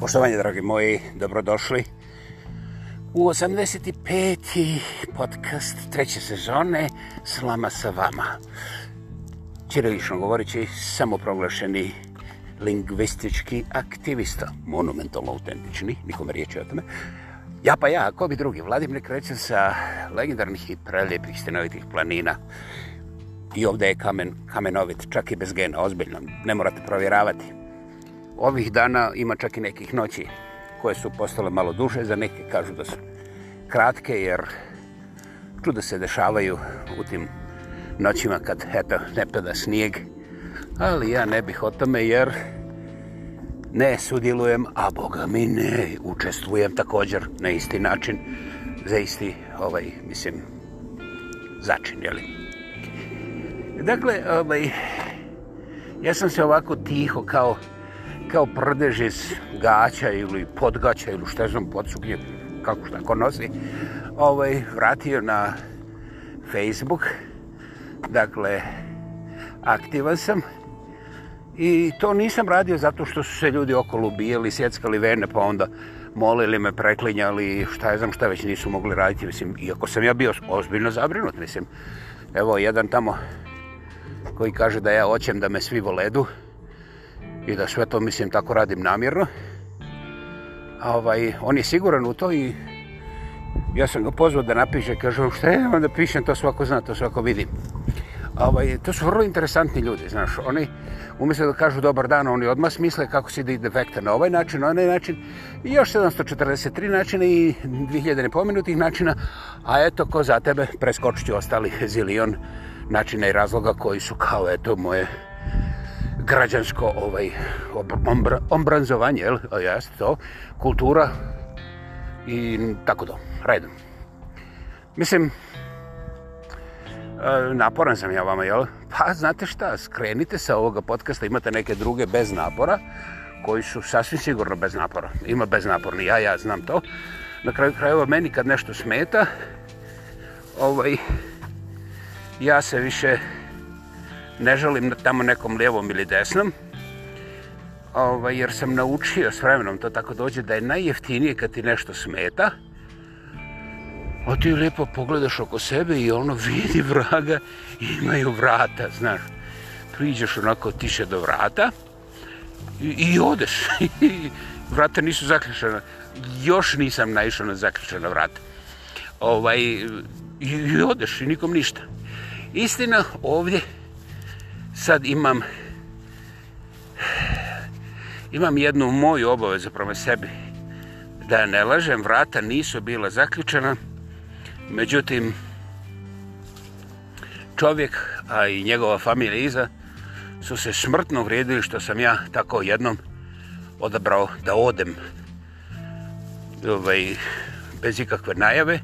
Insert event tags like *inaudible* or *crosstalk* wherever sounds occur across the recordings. Poštovanje, dragi moji, dobrodošli u 85. podcast treće sezone Slama sa vama. Čirilično govoreći, samoproglašeni lingvistički aktivista, monumentalno autentični, nikome riječi o tome. Ja pa ja, ko bi drugi, Vladim Nekrećen sa legendarnih i prelijepih stenovitih planina. I ovdje je kamen, kamenovit, čak i bez gena, ozbiljno, ne morate provjeravati ovih dana ima čak i nekih noći koje su postale malo duže, za neke kažu da su kratke jer čuda se dešavaju u tim noćima kad eto, ne pada snijeg, ali ja ne bih o tome jer ne sudjelujem, a Boga mi ne učestvujem također na isti način, za isti ovaj, mislim, začin, jeli? Dakle, ovaj, ja sam se ovako tiho kao kao prdež iz gaća ili podgaća ili šta znam, podsuknje, kako šta ko nosi, ovaj, vratio na Facebook. Dakle, aktivan sam. I to nisam radio zato što su se ljudi okolo ubijali, sjeckali vene, pa onda molili me, preklinjali, šta je znam šta već nisu mogli raditi, mislim, iako sam ja bio ozbiljno zabrinut, mislim, evo, jedan tamo koji kaže da ja hoćem da me svi voledu, i da sve to mislim tako radim namjerno. A ovaj, on je siguran u to i ja sam ga pozvao da napiše, kaže, šta je onda pišem, to svako zna, to svako vidi. A ovaj, to su vrlo interesantni ljudi, znaš, oni umjesto da kažu dobar dan, oni odmah smisle kako se ide defekta na ovaj način, na onaj način, i još 743 načina i 2000 nepomenutih načina, a eto, ko za tebe, preskočit ću ostalih zilion načina i razloga koji su kao, eto, moje građansko ovaj ombranzovanje, jel? Jeste to, kultura i tako do, redom. Mislim, e, naporan sam ja vama, jel? Pa, znate šta, skrenite sa ovoga podcasta, imate neke druge bez napora, koji su sasvim sigurno bez napora. Ima bez naporni, ja, ja znam to. Na kraju krajeva, meni kad nešto smeta, ovaj, ja se više ne želim na tamo nekom lijevom ili desnom, ovaj, jer sam naučio s vremenom to tako dođe da je najjeftinije kad ti nešto smeta, a ti lijepo pogledaš oko sebe i ono vidi vraga i imaju vrata, znaš. Priđeš onako tiše do vrata i, i odeš. *laughs* vrata nisu zaključena. Još nisam naišao na zaključena vrata. Ovaj, i, I odeš i nikom ništa. Istina, ovdje sad imam imam jednu moju obavezu prema sebi da ne lažem, vrata nisu bila zaključena međutim čovjek a i njegova familija iza su se smrtno vrijedili što sam ja tako jednom odabrao da odem ovaj, bez ikakve najave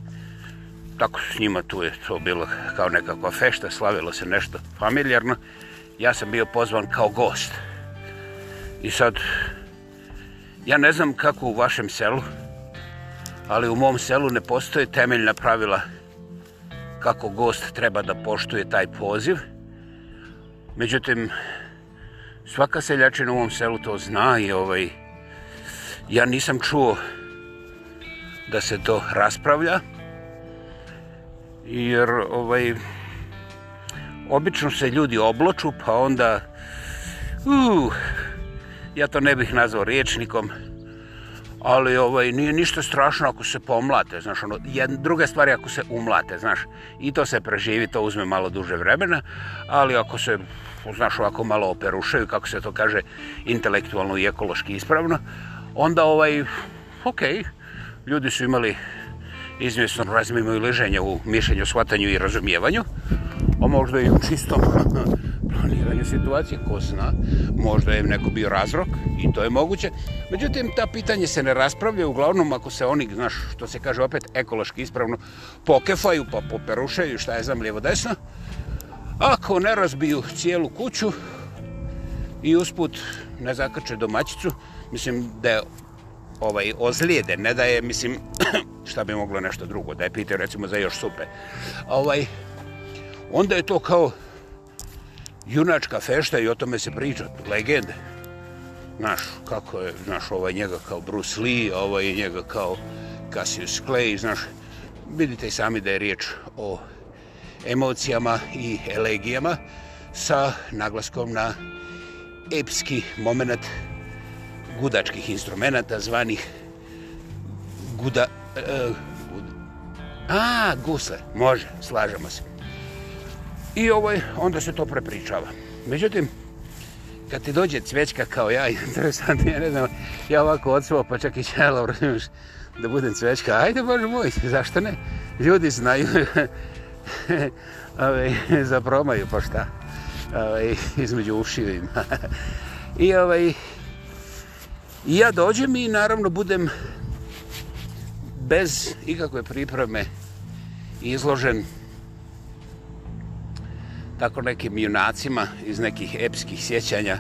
tako s njima tu je to bilo kao nekakva fešta slavilo se nešto familijarno ja sam bio pozvan kao gost. I sad, ja ne znam kako u vašem selu, ali u mom selu ne postoje temeljna pravila kako gost treba da poštuje taj poziv. Međutim, svaka seljačina u ovom selu to zna i ovaj, ja nisam čuo da se to raspravlja. Jer ovaj, obično se ljudi obloču pa onda uh, ja to ne bih nazvao riječnikom ali ovaj nije ništa strašno ako se pomlate znaš ono jed, druga stvar je ako se umlate znaš i to se preživi to uzme malo duže vremena ali ako se znaš ovako malo operušaju kako se to kaže intelektualno i ekološki ispravno onda ovaj ok ljudi su imali izvjesno razmimo i liženje u mišljenju, shvatanju i razumijevanju a možda i u čistom *laughs* planiranju situacije, ko zna, možda je neko bio razrok i to je moguće. Međutim, ta pitanje se ne raspravlja, uglavnom ako se oni, znaš, što se kaže opet ekološki ispravno, pokefaju pa poperušaju, šta je znam, lijevo desno, ako ne razbiju cijelu kuću i usput ne zakrče domaćicu, mislim da je ovaj, ozlijede, ne da je, mislim, *clears throat* šta bi moglo nešto drugo, da je pitao recimo za još supe. Ovaj, onda je to kao junačka fešta i o tome se priča, legende. Znaš, kako je, znaš, ovaj njega kao Bruce Lee, ovaj je njega kao Cassius Clay, znaš, vidite i sami da je riječ o emocijama i elegijama sa naglaskom na epski moment gudačkih instrumenta zvanih guda... Uh, gud, a, gusle, može, slažemo se. I ovaj, onda se to prepričava. Međutim, kad ti dođe cvećka kao ja, *laughs* interesantno, ja ne znam, ja ovako odsvao, pa čak i ćelo, razumiješ, da budem cvećka, ajde, bože moj, zašto ne? Ljudi znaju, *laughs* ove, zapromaju, pa šta, ove, između ušivima. I *laughs* ovaj, ja dođem i naravno budem bez ikakve pripreme izložen tako nekim junacima iz nekih epskih sjećanja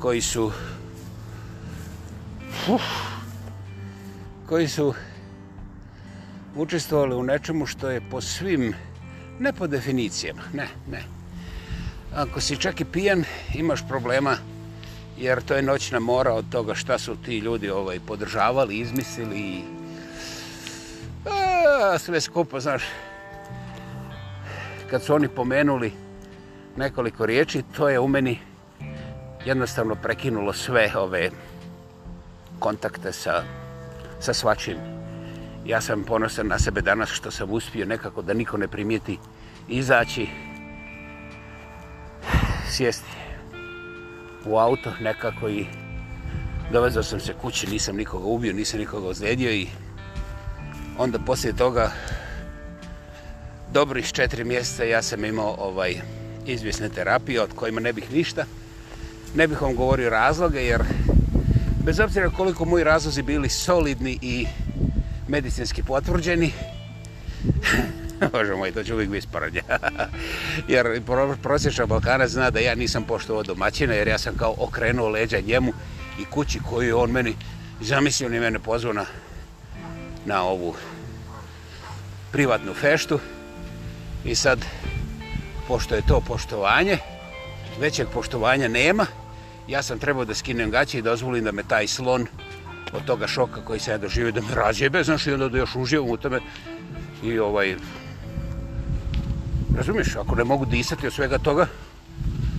koji su uf, koji su učestvovali u nečemu što je po svim ne po definicijama, ne, ne. Ako si čak i pijan, imaš problema jer to je noćna mora od toga šta su ti ljudi ovaj podržavali, izmislili i sve skupo, znaš, kad su oni pomenuli nekoliko riječi, to je u meni jednostavno prekinulo sve ove kontakte sa, sa svačim. Ja sam ponosan na sebe danas što sam uspio nekako da niko ne primijeti izaći, sjesti u auto nekako i dovezao sam se kući, nisam nikoga ubio, nisam nikoga ozlijedio i onda poslije toga dobrih četiri mjeseca ja sam imao ovaj izvjesne terapije od kojima ne bih ništa. Ne bih vam govorio razloge jer bez obzira koliko moji razlozi bili solidni i medicinski potvrđeni, *laughs* Bože moj, to ću uvijek visporanje. *laughs* jer prosječan Balkana zna da ja nisam poštovao domaćina, jer ja sam kao okrenuo leđa njemu i kući koju je on meni zamislio, on je mene pozvao na, na ovu privatnu feštu. I sad, pošto je to poštovanje, većeg poštovanja nema, ja sam trebao da skinem gaće i dozvolim da me taj slon od toga šoka koji se ja doživio da me razjebe, znaš, i onda da još uživam u tome i ovaj... Razumiješ, ako ne mogu disati od svega toga,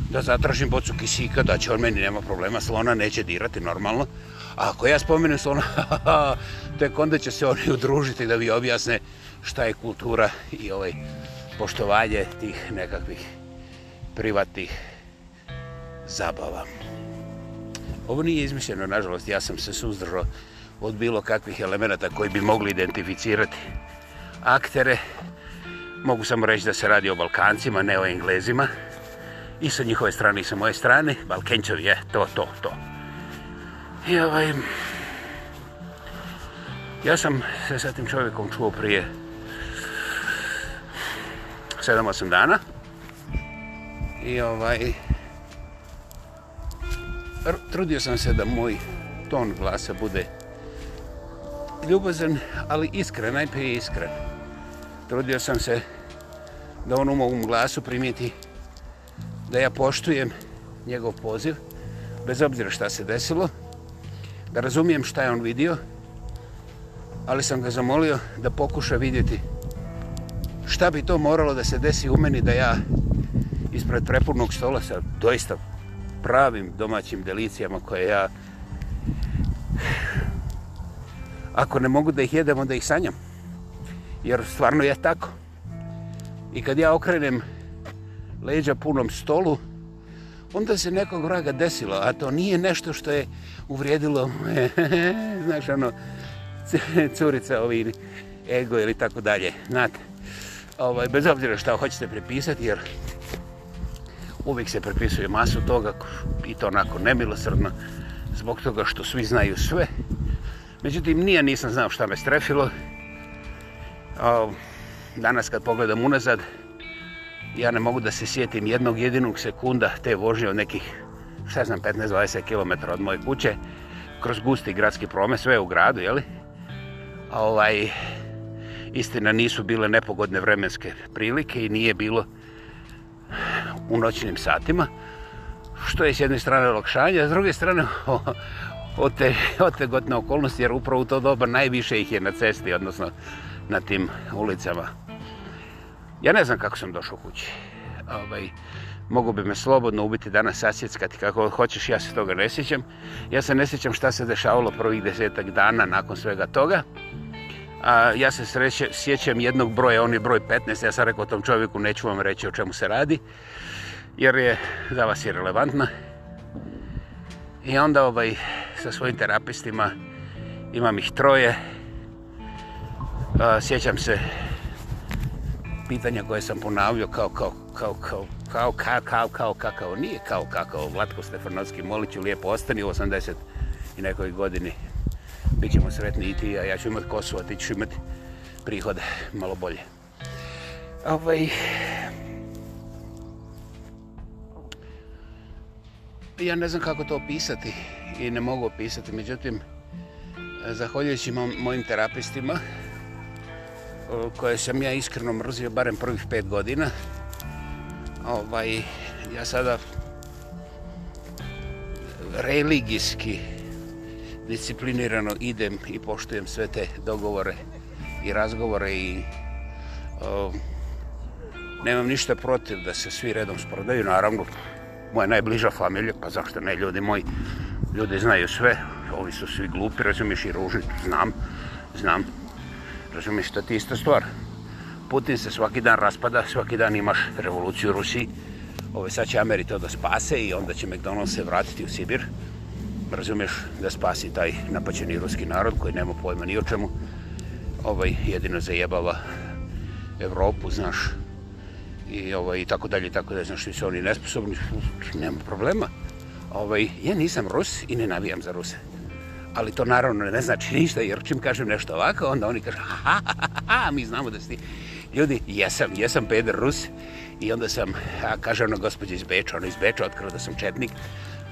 da zatražim bocu kisika, da će on meni, nema problema, slona neće dirati normalno. A ako ja spomenem slona, *laughs* tek onda će se oni udružiti da vi objasne šta je kultura i ovaj poštovanje tih nekakvih privatnih zabava. Ovo nije izmišljeno, nažalost, ja sam se suzdržao od bilo kakvih elemenata koji bi mogli identificirati aktere. Mogu samo reći da se radi o Balkancima, ne o Englezima. I sa njihove strane i sa moje strane, Balkenčov je to, to, to. I ovaj... Ja sam se sa tim čovjekom čuo prije 7-8 dana. I ovaj... Trudio sam se da moj ton glasa bude ljubazan, ali iskren, najprije iskren. Trudio sam se da on u mom glasu primijeti da ja poštujem njegov poziv, bez obzira šta se desilo, da razumijem šta je on vidio, ali sam ga zamolio da pokuša vidjeti šta bi to moralo da se desi u meni da ja ispred prepurnog stola sa doista pravim domaćim delicijama koje ja ako ne mogu da ih jedem onda ih sanjam jer stvarno je tako i kad ja okrenem leđa punom stolu onda se nekog vraga desilo a to nije nešto što je uvrijedilo me *laughs* znaš ono *laughs* curica ovini ego ili tako dalje znate ovaj, bez obzira šta hoćete prepisati, jer uvijek se prepisuje masu toga i to onako nemilosrdno zbog toga što svi znaju sve. Međutim, nije nisam znao šta me strefilo. Danas kad pogledam unazad, ja ne mogu da se sjetim jednog jedinog sekunda te vožnje od nekih, šta znam, 15-20 km od moje kuće, kroz gusti gradski promes, sve je u gradu, jeli? Ovaj, Istina nisu bile nepogodne vremenske prilike i nije bilo u noćnim satima, što je s jedne strane olakšanje, a s druge strane otegotne okolnosti, jer upravo u to doba najviše ih je na cesti, odnosno na tim ulicama. Ja ne znam kako sam došao kući. Ovaj, mogu bi me slobodno ubiti danas sasjeckati kako hoćeš, ja se toga ne sjećam. Ja se ne sjećam šta se dešavalo prvih desetak dana nakon svega toga. A, ja se sreće, sjećam jednog broja, on je broj 15, ja sam rekao tom čovjeku, neću vam reći o čemu se radi, jer je za vas irrelevantna. I onda ovaj, sa svojim terapistima, imam ih troje, A, sjećam se pitanja koje sam ponavio kao, kao, kao, kao, kao, kao, kao, kao, kao, kao, nije kao, kao, kao, Vlatko Stefanovski, moliću, lijepo ostani u 80 i nekoj godini, bit ćemo sretni i ti, a ja ću imat kosu, a ti ću imat prihode malo bolje. Ovaj... Ja ne znam kako to opisati i ne mogu opisati, međutim, zahvaljujući mojim terapistima, koje sam ja iskreno mrzio barem prvih pet godina, ovaj, ja sada religijski disciplinirano idem i poštujem sve te dogovore i razgovore i o, nemam ništa protiv da se svi redom sprodaju, naravno moja najbliža familija, pa zašto ne ljudi moji, ljudi znaju sve, ovi su svi glupi, razumiješ i ružni, znam, znam, razumiješ da ti ista stvar. Putin se svaki dan raspada, svaki dan imaš revoluciju u Rusiji, ove sad će Ameri to da spase i onda će McDonald's se vratiti u Sibir razumiješ, da spasi taj napaćeni ruski narod koji nema pojma ni o čemu. Ovaj, jedino zajebava Evropu, znaš, i ovaj, tako dalje, tako da znaš, su oni nesposobni, nema problema. Ovaj, ja nisam Rus i ne navijam za Ruse. Ali to naravno ne znači ništa, jer čim kažem nešto ovako, onda oni kažu, ha, ha, ha, ha, ha mi znamo da si Ljudi, jesam, jesam Peder Rus i onda sam, a kaže ona gospođa iz Beča, ona iz Beča otkrila da sam četnik,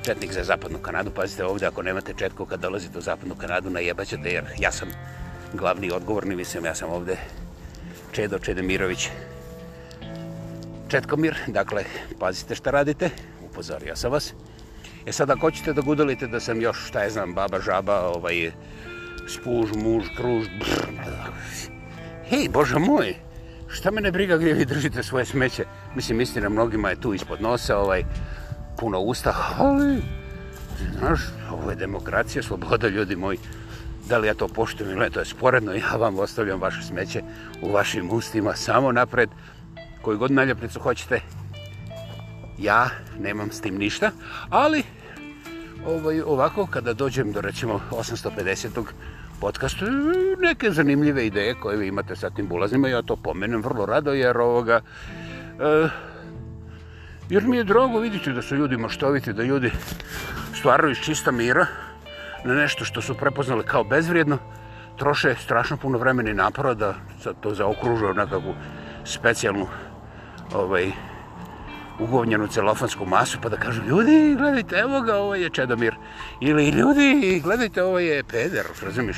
Četnik za Zapadnu Kanadu. Pazite ovdje, ako nemate Četko kad dolazite u Zapadnu Kanadu, najebaćete jer ja sam glavni odgovorni, mislim, ja sam ovdje Čedo Čedemirović. Četkomir, dakle, pazite šta radite, upozorio sam vas. E sad, ako hoćete da gudalite da sam još, šta je znam, baba, žaba, ovaj, spuž, muž, kruž, Hej, Bože moj, šta mene briga gdje vi držite svoje smeće? Mislim, istina, mnogima je tu ispod nosa, ovaj, puno usta, ali, znaš, ovo je demokracija, sloboda, ljudi moji, da li ja to poštujem ili to je sporedno, ja vam ostavljam vaše smeće u vašim ustima, samo napred, koji god najljepnicu hoćete, ja nemam s tim ništa, ali ovaj, ovako, kada dođem do, recimo, 850. podcastu, neke zanimljive ideje koje vi imate sa tim bulaznima, ja to pomenem vrlo rado, jer ovoga, eh, Jer mi je drago vidjeti da su ljudi maštoviti, da ljudi stvaraju iz čista mira na nešto što su prepoznali kao bezvrijedno, troše strašno puno vremena i napora da to zaokružuje nekakvu specijalnu ovaj, ugovnjenu celofansku masu, pa da kažu, ljudi, gledajte, evo ga, ovo je Čedomir. Ili, ljudi, gledajte, ovo je Peder, razumiješ?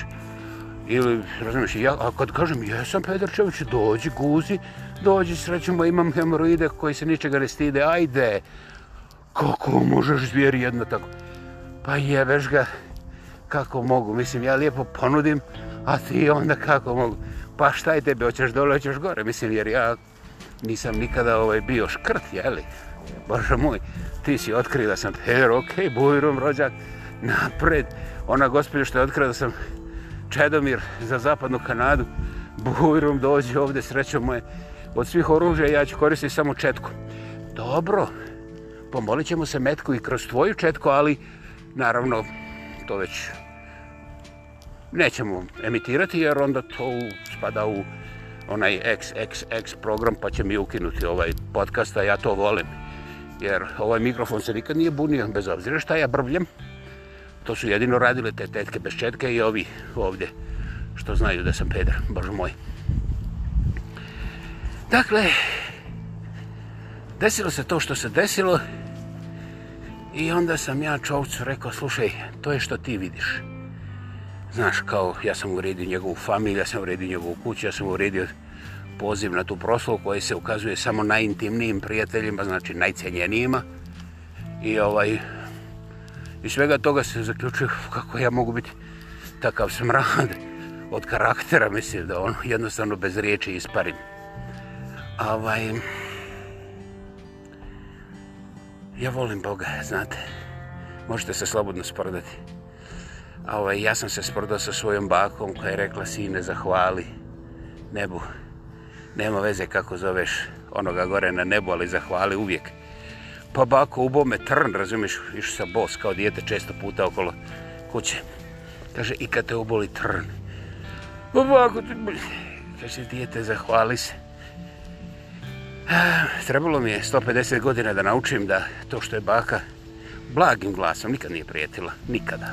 Ili, razumiješ, ja, a kad kažem, jesam Peder Čević, dođi, guzi, dođi srećom, imam hemoroide koji se ničega ne stide, ajde, kako možeš zvijeri jedno tako? Pa jebeš ga, kako mogu, mislim, ja lijepo ponudim, a ti onda kako mogu? Pa šta je tebe, hoćeš dole, hoćeš gore, mislim, jer ja nisam nikada ovaj bio škrt, jeli? Bože moj, ti si otkrio da sam ter, okej, okay, bujrom rođak, napred. Ona gospodin što je otkrio da sam Čedomir za zapadnu Kanadu, bujrom dođi ovde, srećo moje, od svih oružja ja ću koristiti samo četku. Dobro, pomolit ćemo se metku i kroz tvoju četku, ali naravno to već nećemo emitirati jer onda to spada u onaj XXX program pa će mi ukinuti ovaj podcast, a ja to volim. Jer ovaj mikrofon se nikad nije bunio, bez obzira šta ja brbljem. To su jedino radile te tetke bez četke i ovi ovdje što znaju da sam Pedra, bože moj. Dakle, desilo se to što se desilo i onda sam ja čovcu rekao, slušaj, to je što ti vidiš. Znaš, kao ja sam uredio njegovu familiju, ja sam uredio njegovu kuću, ja sam uredio poziv na tu proslovu koja se ukazuje samo najintimnijim prijateljima, znači najcenjenijima. I ovaj, i svega toga se zaključio kako ja mogu biti takav smrad od karaktera, mislim da on jednostavno bez riječi isparim ovaj, ja volim Boga, znate, možete se slobodno sprdati. Ovaj, ja sam se sprdao sa svojom bakom koja je rekla, sine, zahvali nebu. Nema veze kako zoveš onoga gore na nebu, ali zahvali uvijek. Pa bako, ubo me trn, razumiješ, išu sa bos kao dijete često puta okolo kuće. Kaže, i kad te uboli trn, pa bako, ti... kaže, dijete, zahvali se. Trebalo mi je 150 godina da naučim da to što je baka blagim glasom nikad nije prijetila. Nikada.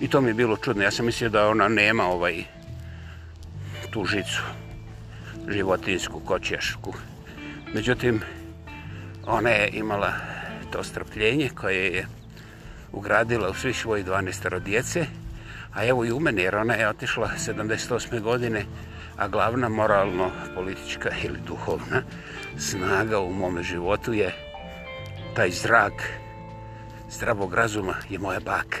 I to mi je bilo čudno. Ja sam mislio da ona nema ovaj tu žicu životinsku, kočešku. Međutim, ona je imala to strpljenje koje je ugradila u svi svoji 12 djece. A evo i u meni, jer ona je otišla 78. godine, a glavna moralno, politička ili duhovna, snaga u mome životu je taj zrak zdravog razuma je moja baka.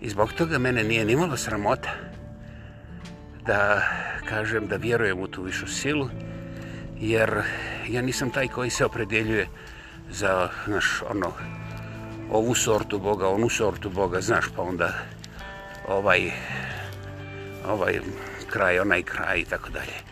I zbog toga mene nije nimalo sramota da kažem da vjerujem u tu višu silu, jer ja nisam taj koji se opredjeljuje za naš ono ovu sortu Boga, onu sortu Boga, znaš, pa onda ovaj, ovaj kraj, onaj kraj i tako dalje.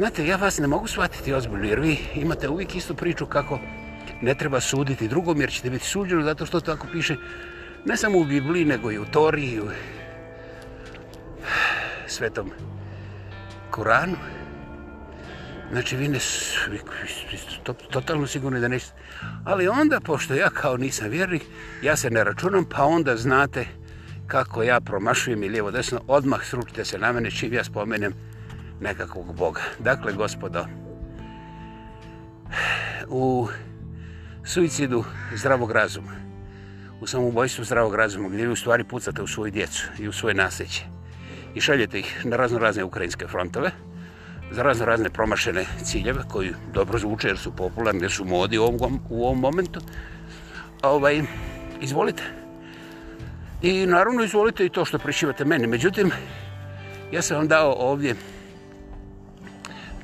Znate, ja vas ne mogu shvatiti ozbiljno, jer vi imate uvijek istu priču kako ne treba suditi drugom, jer ćete biti suđeni zato što tako piše ne samo u Bibliji, nego i u Toriji, u Svetom Kuranu. Znači, vi ne vi, to, totalno sigurno da nećete. Ali onda, pošto ja kao nisam vjernik, ja se ne računam, pa onda znate kako ja promašujem i lijevo desno, odmah sručite se na mene čim ja spomenem nekakvog Boga. Dakle, gospodo, u suicidu zdravog razuma, u samobojstvu zdravog razuma, gdje vi u stvari pucate u svoju djecu i u svoje nasjeće i šaljete ih na razno razne ukrajinske frontove, za razno razne promašene ciljeve koji dobro zvuče jer su popularni, jer su modi u ovom, u ovom momentu. Ovaj, izvolite. I naravno izvolite i to što prišivate meni. Međutim, ja sam vam dao ovdje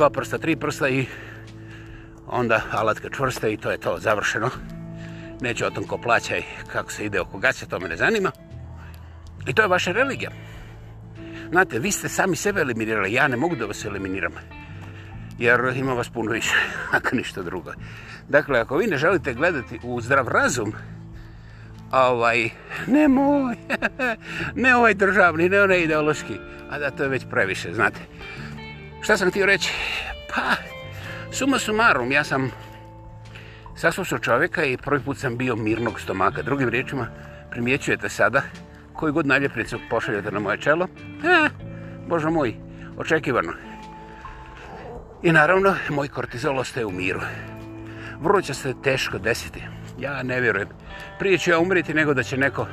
dva prsta, tri prsta i onda alatka čvrsta i to je to završeno. Neću o tom ko plaća i kako se ide oko gaća, to me ne zanima. I to je vaša religija. Znate, vi ste sami sebe eliminirali, ja ne mogu da vas eliminiram. Jer ima vas puno više, *laughs* ako ništa drugo. Dakle, ako vi ne želite gledati u zdrav razum, ovaj, ne moj, *laughs* ne ovaj državni, ne onaj ideološki, a da to je već previše, znate. Šta sam ti reći? Pa, suma sumarum, ja sam saslušao čovjeka i prvi put sam bio mirnog stomaka. Drugim riječima, primjećujete sada koji god najljepnicu pošaljete na moje čelo. E, Bože moj, očekivano. I naravno, moj kortizol ostaje u miru. Vrlo će se teško desiti. Ja ne vjerujem. Prije ću ja umriti nego da će neko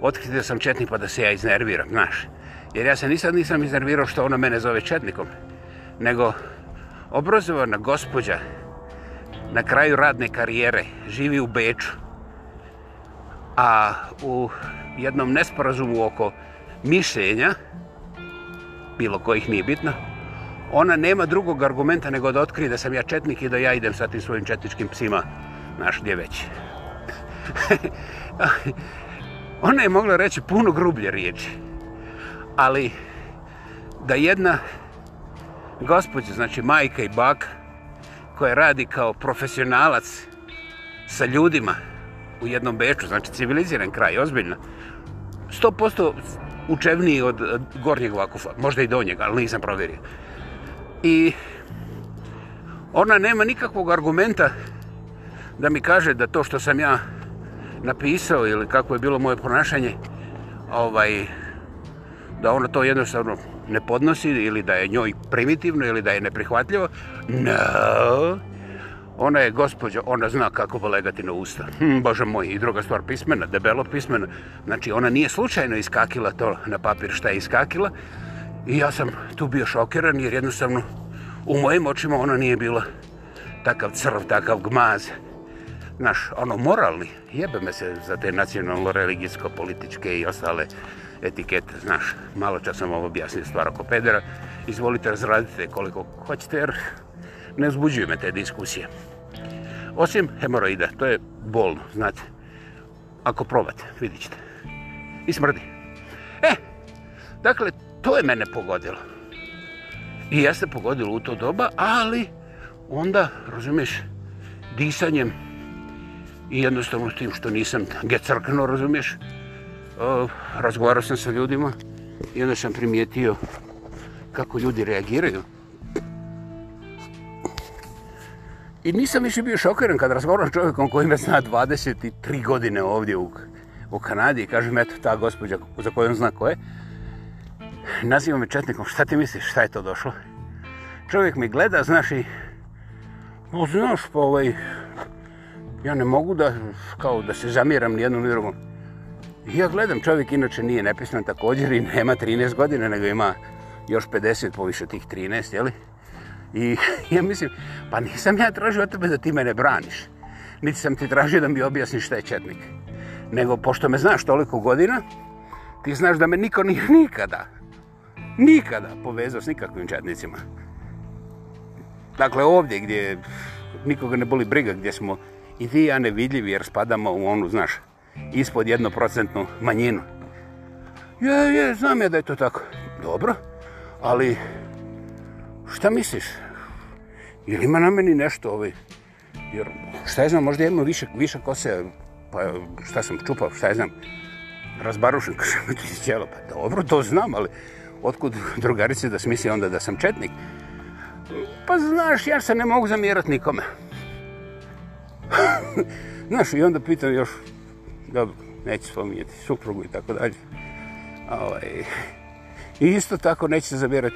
otkriti da sam četnik pa da se ja iznerviram, znaš. Jer ja se nisad nisam iznervirao što ona mene zove četnikom nego obrazovana gospođa na kraju radne karijere živi u Beču, a u jednom nesporazumu oko mišljenja, bilo kojih nije bitno, ona nema drugog argumenta nego da otkrije da sam ja četnik i da ja idem sa tim svojim četničkim psima naš gdje već. *laughs* ona je mogla reći puno grublje riječi, ali da jedna gospođa, znači majka i baka, koja radi kao profesionalac sa ljudima u jednom beču, znači civiliziran kraj, ozbiljno, 100% učevniji od gornjeg vakufa, možda i donjeg, ali nisam provjerio. I ona nema nikakvog argumenta da mi kaže da to što sam ja napisao ili kako je bilo moje ponašanje, ovaj, da ona to jednostavno ne podnosi ili da je njoj primitivno ili da je neprihvatljivo. No, ona je gospođa, ona zna kako polegati na usta. Hm, bože moj, i druga stvar pismena, debelo pismena. Znači, ona nije slučajno iskakila to na papir šta je iskakila. I ja sam tu bio šokiran jer jednostavno u mojim očima ona nije bila takav crv, takav gmaz. Znaš, ono moralni, jebe me se za te nacionalno-religijsko-političke i ostale etiketa, znaš. Malo čas sam vam objasnio stvar oko pedera. Izvolite, razradite koliko hoćete, jer ne zbuđuju me te diskusije. Osim hemoroida, to je bolno, znate. Ako probate, vidit ćete. I smrdi. E, dakle, to je mene pogodilo. I ja se pogodilo u to doba, ali onda, razumiješ, disanjem i jednostavno s tim što nisam gecrkno, razumiješ, razgovarao sam sa ljudima i onda sam primijetio kako ljudi reagiraju. I nisam više bio šokiran kad razgovaram s čovjekom koji me zna 23 godine ovdje u, u Kanadi i kažem, eto, ta gospođa za koju on zna ko je, naziva me Četnikom, šta ti misliš, šta je to došlo? Čovjek mi gleda, znaš i, no, znaš, pa ovaj, ja ne mogu da, kao, da se zamjeram ni jednom ni drugom ja gledam, čovjek inače nije nepisan također i nema 13 godina, nego ima još 50 poviše tih 13, jeli? I *laughs* ja mislim, pa nisam ja tražio od tebe da ti mene braniš. Niti sam ti tražio da mi objasniš šta je Četnik. Nego, pošto me znaš toliko godina, ti znaš da me niko nije *laughs* nikada, nikada povezao s nikakvim Četnicima. Dakle, ovdje gdje nikoga ne boli briga, gdje smo i ti i ja nevidljivi jer spadamo u onu, znaš, ispod jednoprocentnu manjinu. Je, je, znam ja da je to tako. Dobro, ali šta misliš? Ili ima na meni nešto ovaj? Jer, šta je znam, možda imam više, više kose, pa šta sam čupao, šta je znam, razbarušen, kažem ti cijelo, pa dobro, to znam, ali otkud drugarice da smisli onda da sam četnik? Pa znaš, ja se ne mogu zamjerati nikome. *laughs* znaš, i onda pitam još, dobro, neću spominjati, suprugu i tako dalje. Ovaj, *laughs* I isto tako neće se zabirati.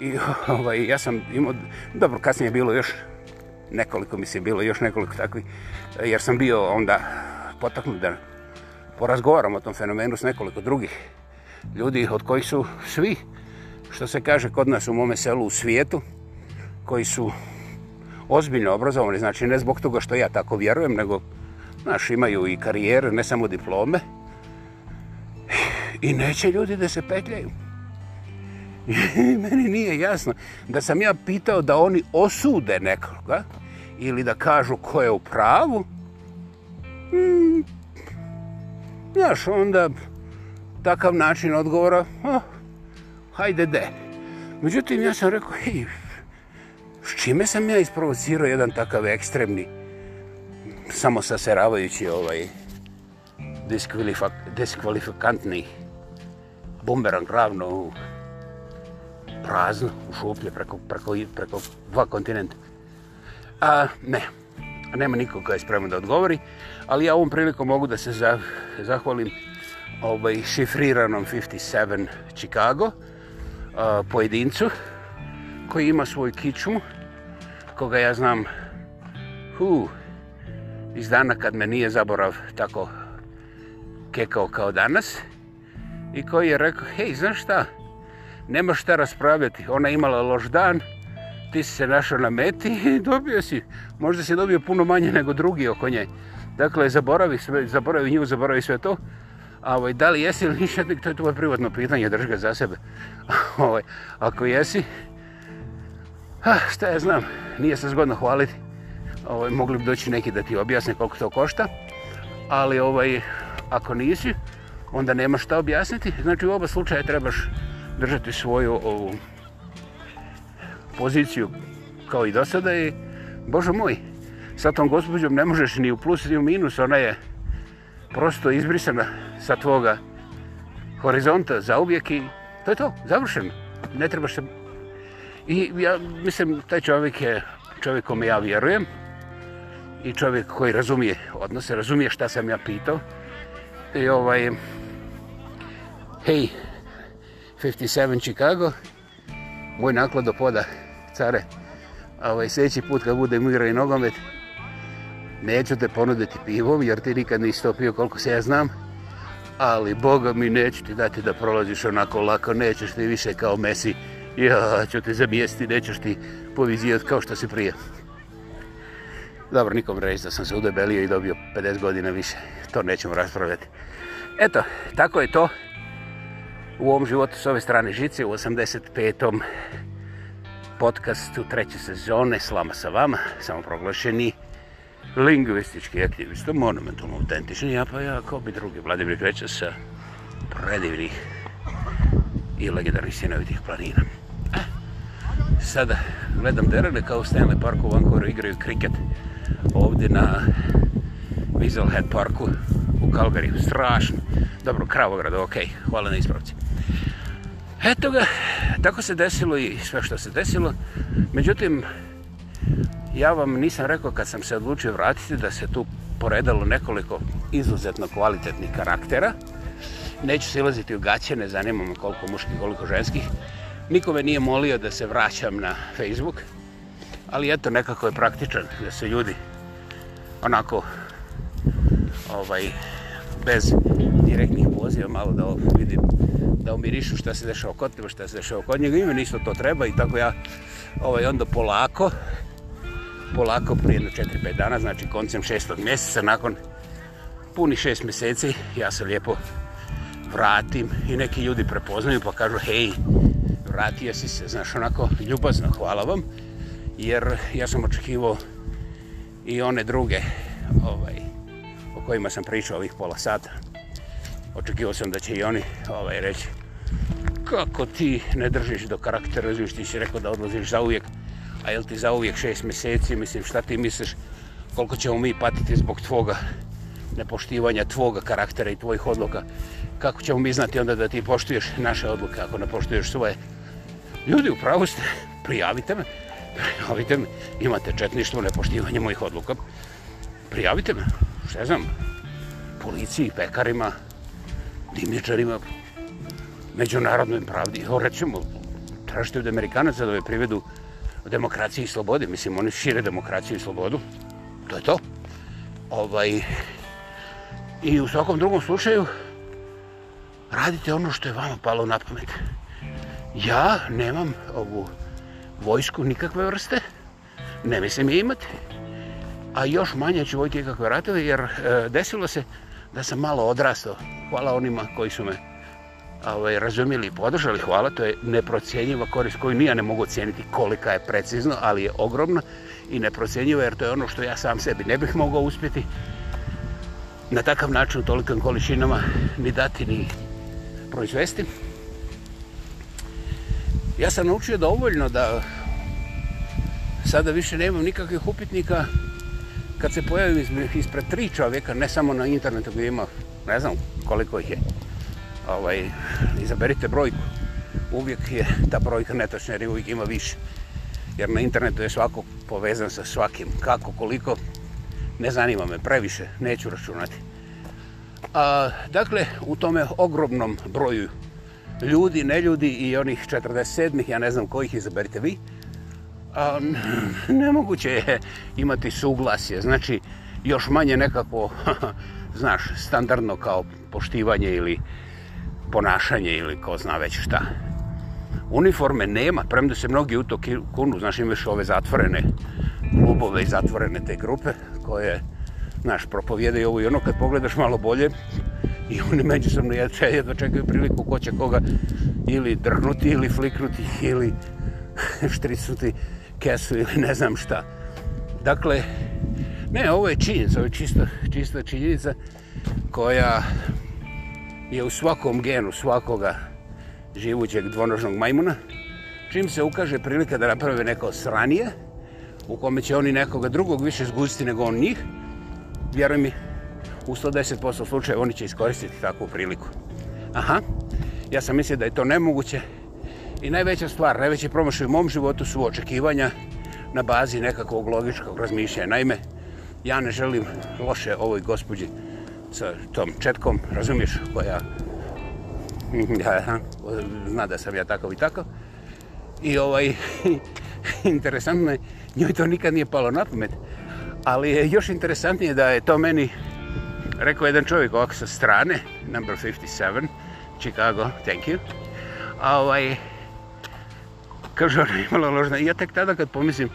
I *laughs* ovaj, ja sam imao, dobro, kasnije je bilo još nekoliko, mislim, bilo još nekoliko takvi, jer sam bio onda potaknut da porazgovaram o tom fenomenu s nekoliko drugih ljudi, od kojih su svi, što se kaže kod nas u mome selu u svijetu, koji su ozbiljno obrazovani, znači ne zbog toga što ja tako vjerujem, nego Znaš, imaju i karijere, ne samo diplome. I neće ljudi da se petljaju. I *laughs* meni nije jasno da sam ja pitao da oni osude nekoga ili da kažu ko je u pravu. Hmm. Znaš, onda takav način odgovora, oh, hajde de. Međutim, ja sam rekao, hej, s čime sam ja isprovocirao jedan takav ekstremni samo saseravajući ovaj diskvalifikantni bumerang ravno u prazno, u šuplje preko, preko, preko dva kontinenta. A, ne, nema nikog koja je spreman da odgovori, ali ja ovom prilikom mogu da se za, zahvalim ovaj šifriranom 57 Chicago a, pojedincu koji ima svoj kičmu koga ja znam huh, iz dana kad me nije zaborav tako kekao kao danas i koji je rekao, hej, znaš šta, nema šta raspravljati, ona imala loš dan, ti si se našao na meti i *laughs* dobio si, možda si dobio puno manje nego drugi oko nje. Dakle, zaboravi, sve, zaboravi nju, zaboravi sve to. A ovaj, da li jesi ili ništa, to je tvoje privatno pitanje, drži ga za sebe. *laughs* ovaj, ako jesi, ha, ah, šta ja znam, nije se zgodno hvaliti ovaj, mogli bi doći neki da ti objasne koliko to košta, ali ovaj, ako nisi, onda nema šta objasniti. Znači u oba slučaja trebaš držati svoju ovu poziciju kao i do sada i Bože moj, sa tom gospođom ne možeš ni u plus ni u minus, ona je prosto izbrisana sa tvoga horizonta za uvijek i to je to, završeno. Ne trebaš se... I ja mislim, taj čovjek je čovjek kome ja vjerujem, i čovjek koji razumije odnose, razumije šta sam ja pitao. I ovaj, hej, 57 Chicago, moj naklad do poda, care, ovaj, sljedeći put kad budem igrao i nogomet, neću te ponuditi pivom, jer ti nikad nisi to pio koliko se ja znam, ali Boga mi neću ti dati da prolaziš onako lako, nećeš ti više kao Messi, ja ću te zamijesti, nećeš ti povizijat kao što si prije. Dobro, nikom reći da sam se udebelio i dobio 50 godina više. To nećemo raspravljati. Eto, tako je to. U ovom životu s ove strane žice u 85. podcastu treće sezone Slama sa vama, samo proglašeni lingvistički aktivista, monumentalno autentični, ja pa ja kao bi drugi Vladimir Kreća sa predivnih i legendarnih sinovitih planina. Eh, sada gledam Derene kao u Stanley Parku u Vancouveru igraju kriket ovdje na Weasel Head Parku u Calgaryu. Strašno. Dobro, Kravograd, ok. Hvala na ispravci. Eto ga, tako se desilo i sve što se desilo. Međutim, ja vam nisam rekao kad sam se odlučio vratiti da se tu poredalo nekoliko izuzetno kvalitetnih karaktera. Neću se ilaziti u gaće, ne zanimam koliko muških, koliko ženskih. Nikome nije molio da se vraćam na Facebook ali eto nekako je praktičan da se ljudi onako ovaj bez direktnih poziva malo da vidim da umirišu šta se dešava kod tebe, šta se dešava kod njega, ima nisto to treba i tako ja ovaj onda polako polako prije do 4-5 dana, znači koncem šestog mjeseca, nakon puni šest mjeseci, ja se lijepo vratim i neki ljudi prepoznaju pa kažu, hej, vratio si se, znaš, onako, ljubazno, hvala vam jer ja sam očekivao i one druge ovaj, o kojima sam pričao ovih pola sata. Očekivao sam da će i oni ovaj, reći kako ti ne držiš do karaktera, zviš ti si rekao da odlaziš za uvijek, a jel ti za uvijek šest mjeseci, mislim šta ti misliš, koliko ćemo mi patiti zbog tvoga nepoštivanja tvoga karaktera i tvojih odluka, kako ćemo mi znati onda da ti poštuješ naše odluke ako ne poštuješ svoje. Ljudi, upravo ste, prijavite me, prijavite me, imate četništvo, nepoštivanje mojih odluka, prijavite me, šta znam, policiji, pekarima, dimničarima, međunarodnoj pravdi, evo recimo, tražite od Amerikanaca da ove privedu o demokraciji i slobodi, mislim, oni šire demokraciju i slobodu, to je to. Ovaj, I u svakom drugom slučaju, radite ono što je vama palo na pamet. Ja nemam ovu vojsku nikakve vrste, ne mislim je imati, a još manje ću vojiti nikakve ratove, jer e, desilo se da sam malo odrastao. Hvala onima koji su me ovaj, razumijeli i podržali, hvala, to je neprocijenjiva korist koju nija ne mogu cijeniti kolika je precizno, ali je ogromna i neprocijenjiva jer to je ono što ja sam sebi ne bih mogao uspjeti na takav način u tolikim količinama ni dati ni proizvesti ja sam naučio dovoljno da sada više nemam nikakvih upitnika kad se pojavim ispred tri čovjeka, ne samo na internetu gdje ima, ne znam koliko ih je, ovaj, izaberite brojku. Uvijek je ta brojka netočna jer uvijek ima više. Jer na internetu je svako povezan sa svakim. Kako, koliko, ne zanima me previše, neću računati. A, dakle, u tome ogromnom broju ljudi, ne ljudi i onih 47-ih, ja ne znam kojih izaberite vi, a, *laughs* nemoguće je imati suglasje. Znači, još manje nekako, *laughs* znaš, standardno kao poštivanje ili ponašanje ili ko zna već šta. Uniforme nema, premda se mnogi u to kunu, znaš, imaš ove zatvorene klubove i zatvorene te grupe koje, znaš, propovjede i ovo i ono, kad pogledaš malo bolje, i oni međusobno jedva, jedva čekaju priliku ko će koga ili drhnuti ili fliknuti ili *laughs* štricnuti kesu ili ne znam šta. Dakle, ne, ovo je činjenica, ovo je čista, čista činjenica koja je u svakom genu svakoga živućeg dvonožnog majmuna. Čim se ukaže prilika da naprave neko sranije, u kome će oni nekoga drugog više zgustiti nego on njih, vjeruj mi, u 110% slučaje oni će iskoristiti takvu priliku. Aha, ja sam mislio da je to nemoguće. I najveća stvar, najveći promošaj u mom životu su očekivanja na bazi nekakvog logičkog razmišljaja. Naime, ja ne želim loše ovoj gospođi sa tom četkom, razumiješ koja *laughs* ja, zna da sam ja takav i takav. I ovaj, *laughs* interesantno je, njoj to nikad nije palo na pamet, ali je još interesantnije da je to meni rekao jedan čovjek ovako sa strane, number 57, Chicago, thank you. A ovaj, kaže ona imala ložna. I ja tek tada kad pomislim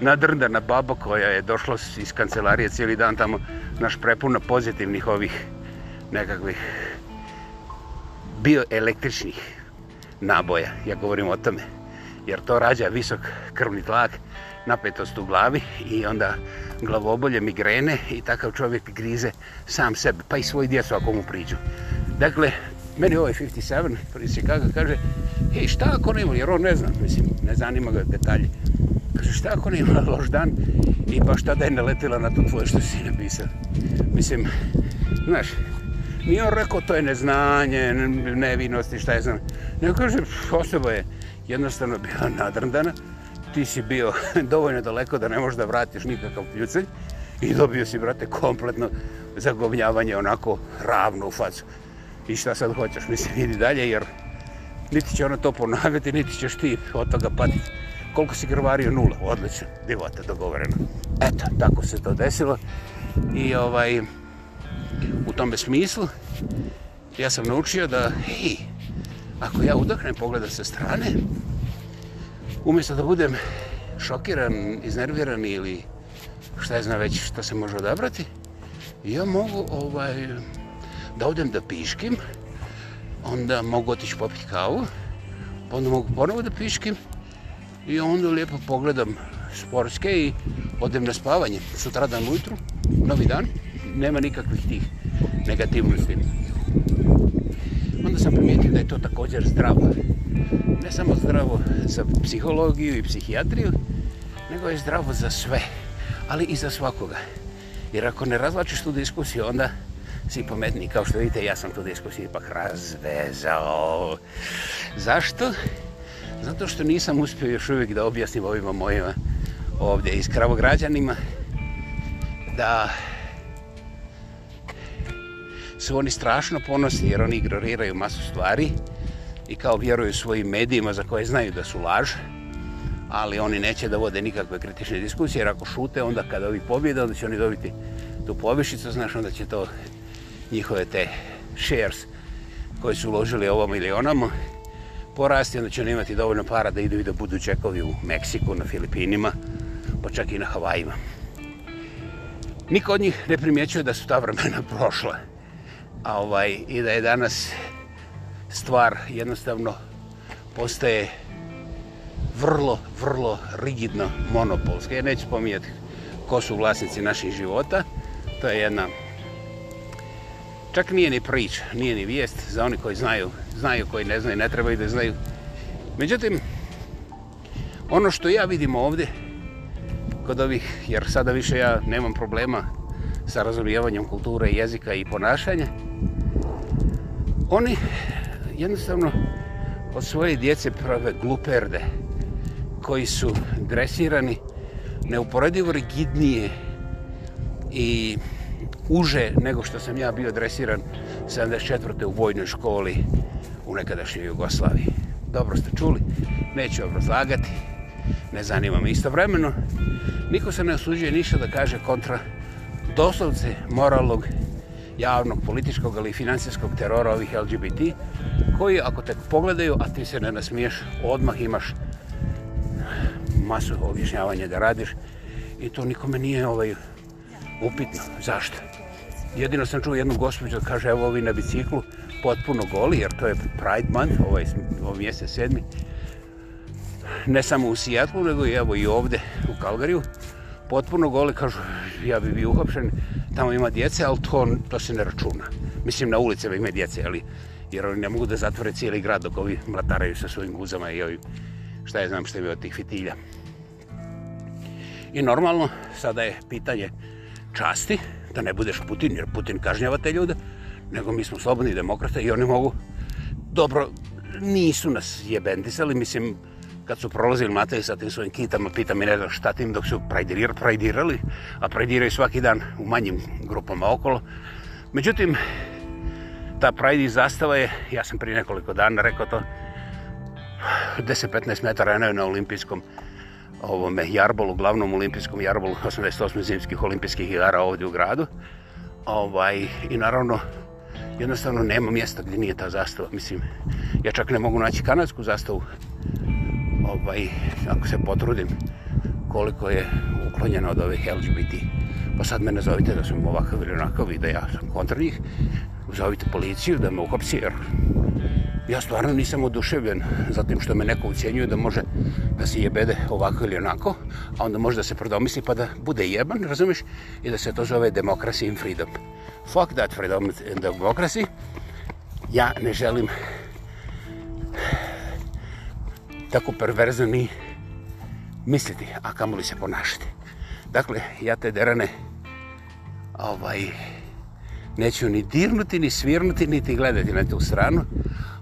na drnda, na baba koja je došla iz kancelarije cijeli dan tamo, naš prepuno pozitivnih ovih nekakvih bioelektričnih naboja, ja govorim o tome, jer to rađa visok krvni tlak, napetost u glavi i onda glavobolje, migrene i takav čovjek grize sam sebe, pa i svoj djecu ako mu priđu. Dakle, meni ovaj 57, prvi se kaže, kaže, hej, šta ako ne jer on ne zna, mislim, ne zanima ga detalje. Kaže, šta ako ne *laughs* loš dan i pa šta da je naletila na to tvoje što si *laughs* napisao. Mislim, znaš, nije on rekao to je neznanje, nevinosti, šta je znam. Ne kaže, osoba je jednostavno bila nadrndana, ti si bio *laughs* dovoljno daleko da ne možeš da vratiš nikakav pljucelj i dobio si, brate, kompletno zagovnjavanje onako ravno u facu. I šta sad hoćeš, mislim, idi dalje, jer niti će ona to ponavljati, niti ćeš ti od toga patiti. Koliko si grvario? Nula. Odlično. Divota, dogovoreno. Eto, tako se to desilo. I ovaj, u tome smislu, ja sam naučio da, hej, ako ja udahnem, pogledam sa strane, umjesto da budem šokiran, iznerviran ili šta je zna već šta se može odabrati, ja mogu ovaj, da odem da piškim, onda mogu otići popiti kavu, pa onda mogu ponovo da piškim i onda lijepo pogledam sportske i odem na spavanje. Sutra dan ujutru, novi dan, nema nikakvih tih negativnosti sam primijetio da je to također zdravo. Ne samo zdravo za psihologiju i psihijatriju, nego je zdravo za sve, ali i za svakoga. Jer ako ne razlačiš tu diskusiju, onda si pametni. Kao što vidite, ja sam tu diskusiju ipak razvezao. Zašto? Zato što nisam uspio još uvijek da objasnim ovima mojima ovdje iz kravograđanima da su oni strašno ponosni jer oni ignoriraju masu stvari i kao vjeruju svojim medijima za koje znaju da su laž, ali oni neće da vode nikakve kritične diskusije jer ako šute onda kada ovi pobjede onda će oni dobiti tu povišicu, znaš onda će to njihove te shares koje su uložili ovo milionama porasti, onda će oni imati dovoljno para da idu i da budu čekovi u Meksiku, na Filipinima, pa čak i na Havajima. Niko od njih ne primjećuje da su ta vremena *laughs* prošla a ovaj i da je danas stvar jednostavno postaje vrlo, vrlo rigidno monopolska. Ja neću spominjati ko su vlasnici naših života. To je jedna... Čak nije ni prič, nije ni vijest za oni koji znaju, znaju koji ne znaju, ne trebaju da znaju. Međutim, ono što ja vidim ovdje kod ovih, jer sada više ja nemam problema sa razumijevanjem kulture, jezika i ponašanja, oni jednostavno od svoje djece prave gluperde koji su dresirani neuporedivo rigidnije i uže nego što sam ja bio dresiran 74. u vojnoj školi u nekadašnjoj Jugoslaviji. Dobro ste čuli, neću obrazlagati, ne zanima me istovremeno. Niko se ne osuđuje ništa da kaže kontra doslovce moralog javnog, političkog ali i financijskog terora ovih LGBT, koji ako te pogledaju, a ti se ne nasmiješ, odmah imaš masu objašnjavanja da radiš i to nikome nije ovaj upitno. Zašto? Jedino sam čuo jednu gospođu da kaže evo ovi na biciklu potpuno goli jer to je Pride Month, ovaj, ovaj mjesec sedmi. Ne samo u Sijetlu, nego i, evo, i ovde u Kalgariju. Potpuno goli, kažu, ja bi bio uhopšen tamo ima djece, ali to, to se ne računa. Mislim, na ulicama ima djece, ali, jer oni ne mogu da zatvore cijeli grad dok ovi mlataraju sa svojim guzama i ovi, šta je znam šta je od tih fitilja. I normalno, sada je pitanje časti, da ne budeš Putin, jer Putin kažnjava te ljude, nego mi smo slobodni demokrate i oni mogu dobro, nisu nas jebendisali, mislim, kad su prolazili Matej sa tim svojim kitama, pita mi ne znam šta tim dok su prajdirir, prajdirali, a prajdiraju svaki dan u manjim grupama okolo. Međutim, ta prajdi zastava je, ja sam prije nekoliko dana rekao to, 10-15 metara je na olimpijskom ovome jarbolu, glavnom olimpijskom jarbolu 88. zimskih olimpijskih igara ovdje u gradu. Ovaj, I naravno, jednostavno nema mjesta gdje nije ta zastava. Mislim, ja čak ne mogu naći kanadsku zastavu ovaj, ako se potrudim, koliko je uklonjeno od ovih LGBT. Pa sad mene zovite da sam ovakav ili onakav i da ja sam kontra njih. Zovite policiju da me uhopsi, jer ja stvarno nisam oduševljen za tim što me neko ucijenjuje da može da se jebede ovako ili onako, a onda može da se predomisli pa da bude jeban, razumiš, i da se to zove democracy and freedom. Fuck that freedom and democracy. Ja ne želim tako perverzno ni misliti, a kamoli se ponašati. Dakle, ja te derane ovaj, neću ni dirnuti, ni svirnuti, ni ti gledati na tu stranu,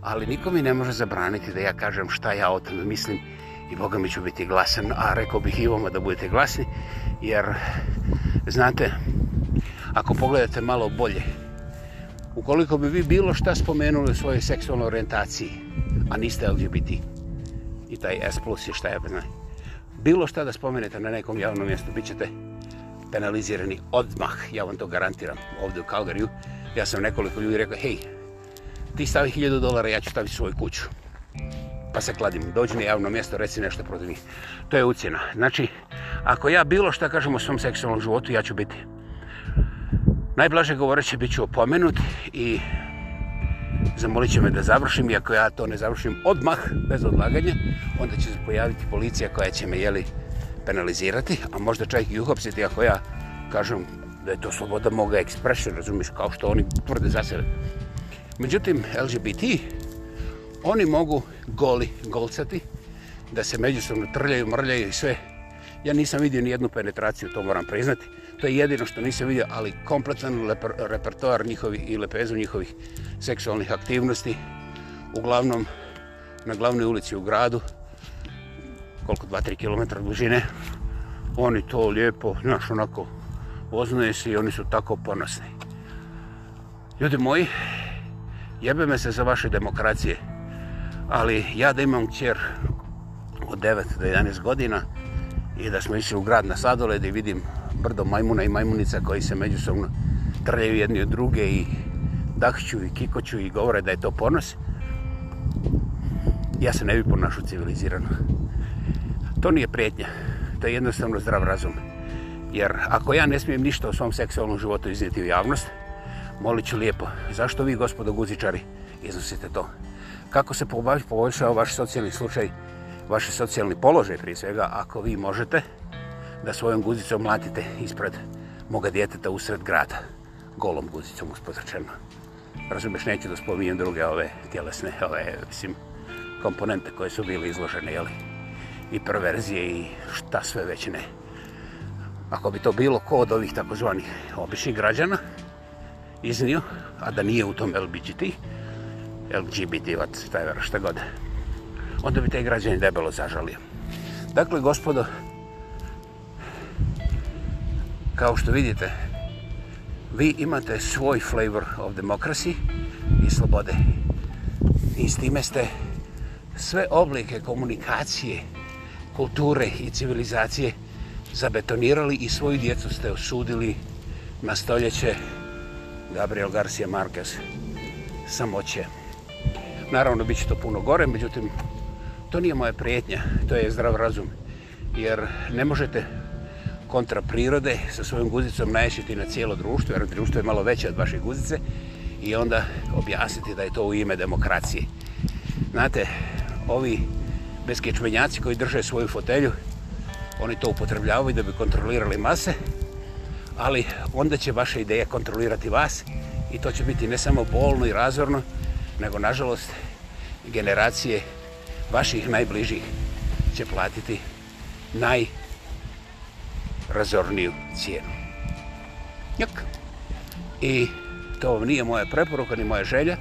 ali niko mi ne može zabraniti da ja kažem šta ja o tome mislim i Boga mi ću biti glasan, a rekao bih i vama da budete glasni, jer, znate, ako pogledate malo bolje, ukoliko bi vi bilo šta spomenuli u svojoj seksualnoj orijentaciji, a niste LGBT, i taj S plus i šta je bez znači. Bilo šta da spomenete na nekom javnom mjestu, bit ćete penalizirani odmah, ja vam to garantiram, ovdje u Kalgariju. Ja sam nekoliko ljudi rekao, hej, ti stavi 1000 dolara, ja ću staviti svoju kuću. Pa se kladim, dođi na javno mjesto, reci nešto protiv njih. To je ucjena. Znači, ako ja bilo šta kažem o svom seksualnom životu, ja ću biti. Najblaže govoreće, bit ću opomenut i zamolit će me da završim i ako ja to ne završim odmah, bez odlaganja, onda će se pojaviti policija koja će me, jeli, penalizirati, a možda čak i uhopsiti ako ja kažem da je to sloboda moga ekspresa, razumiš, kao što oni tvrde za sebe. Međutim, LGBT, oni mogu goli golcati, da se međusobno trljaju, mrljaju i sve Ja nisam vidio ni jednu penetraciju, to moram priznati. To je jedino što nisam vidio, ali kompletan leper, repertoar njihovih i lepezu njihovih seksualnih aktivnosti. Uglavnom, na glavnoj ulici u gradu, koliko 2-3 km dužine, oni to lijepo, znaš, onako, oznaje se i oni su tako ponosni. Ljudi moji, jebe me se za vaše demokracije, ali ja da imam kćer od 9 do 11 godina, i da smo išli u grad na sadoled i vidim brdo majmuna i majmunica koji se međusobno trljaju jedni od druge i dahću i kikoću i govore da je to ponos. Ja se ne bi ponašao civilizirano. To nije prijetnja. To je jednostavno zdrav razum. Jer ako ja ne smijem ništa o svom seksualnom životu iznijeti u javnost, molit ću lijepo. Zašto vi, gospodo guzičari, iznosite to? Kako se poboljšao vaš socijalni slučaj vaš socijalni položaj prije svega, ako vi možete da svojom guzicom mlatite ispred moga djeteta usred grada, golom guzicom uspozračeno. Razumeš, neću da spominjem druge ove tjelesne ove, mislim, komponente koje su bili izložene, jeli? I perverzije i šta sve već ne. Ako bi to bilo ko od ovih takozvanih običnih građana iznio, a da nije u tom LGBT, LGBT, what, šta je vero, šta god, onda bi te građani debelo zažalio. Dakle, gospodo, kao što vidite, vi imate svoj flavor of democracy i slobode. I s time ste sve oblike komunikacije, kulture i civilizacije zabetonirali i svoju djecu ste osudili na stoljeće Gabriel Garcia Marquez samoće. Naravno, bit će to puno gore, međutim, to nije moja prijetnja, to je zdrav razum. Jer ne možete kontra prirode sa svojom guzicom naješiti na cijelo društvo, jer društvo je malo veće od vaše guzice, i onda objasniti da je to u ime demokracije. Znate, ovi beskečmenjaci koji drže svoju fotelju, oni to upotrebljavaju da bi kontrolirali mase, ali onda će vaša ideja kontrolirati vas i to će biti ne samo bolno i razorno, nego nažalost generacije vaših najbližih će platiti najrazorniju cijenu. Jok. I to nije moja preporuka ni moja želja,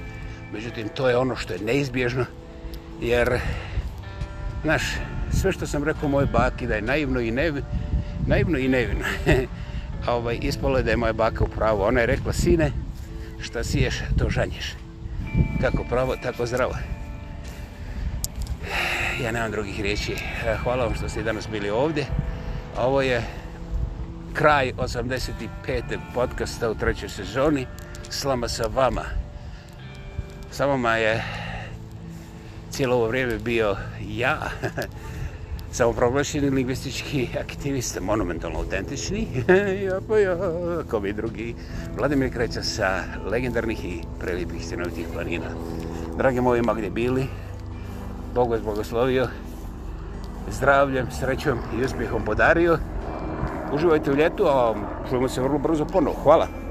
međutim to je ono što je neizbježno, jer znaš, sve što sam rekao moje baki da je naivno i nevino, naivno i nevino. *laughs* A ovaj, ispalo je da je moja baka u pravu. Ona je rekla, sine, šta siješ, to žanješ. Kako pravo, tako zdravo ja nemam drugih riječi. E, hvala vam što ste danas bili ovdje. Ovo je kraj 85. podcasta u trećoj sezoni. Slama sa vama. Sa vama je cijelo ovo vrijeme bio ja, *laughs* samoproglašeni lingvistički aktivist, monumentalno autentični, ja pa ja, ko bi drugi, Vladimir Kreća sa legendarnih i prelipih stenovitih planina. Dragi moji, ma gdje bili, Bog vas blagoslovio zdravljem, srećom i uspjehom podario. Uživajte u ljetu, a čujemo se vrlo brzo ponovo. Hvala.